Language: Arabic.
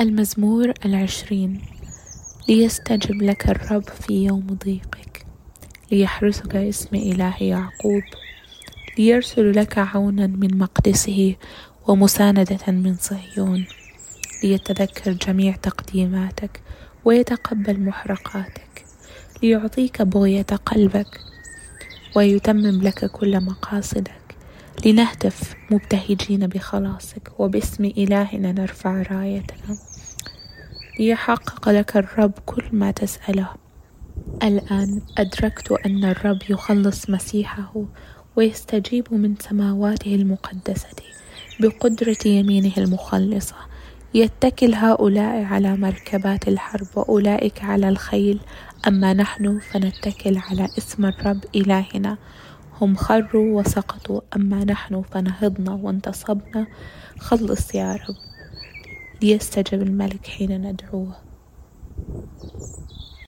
المزمور العشرين. ليستجب لك الرب في يوم ضيقك. ليحرسك اسم إله يعقوب. ليرسل لك عونا من مقدسه ومساندة من صهيون. ليتذكر جميع تقديماتك ويتقبل محرقاتك. ليعطيك بغية قلبك ويتمم لك كل مقاصدك. لنهتف مبتهجين بخلاصك وباسم إلهنا نرفع رايتنا ليحقق لك الرب كل ما تسأله. الآن أدركت أن الرب يخلص مسيحه ويستجيب من سماواته المقدسة بقدرة يمينه المخلصة. يتكل هؤلاء على مركبات الحرب وأولئك على الخيل. أما نحن فنتكل على اسم الرب إلهنا. هم خروا وسقطوا أما نحن فنهضنا وانتصبنا. خلص يا رب. ليستجب الملك حين ندعوه.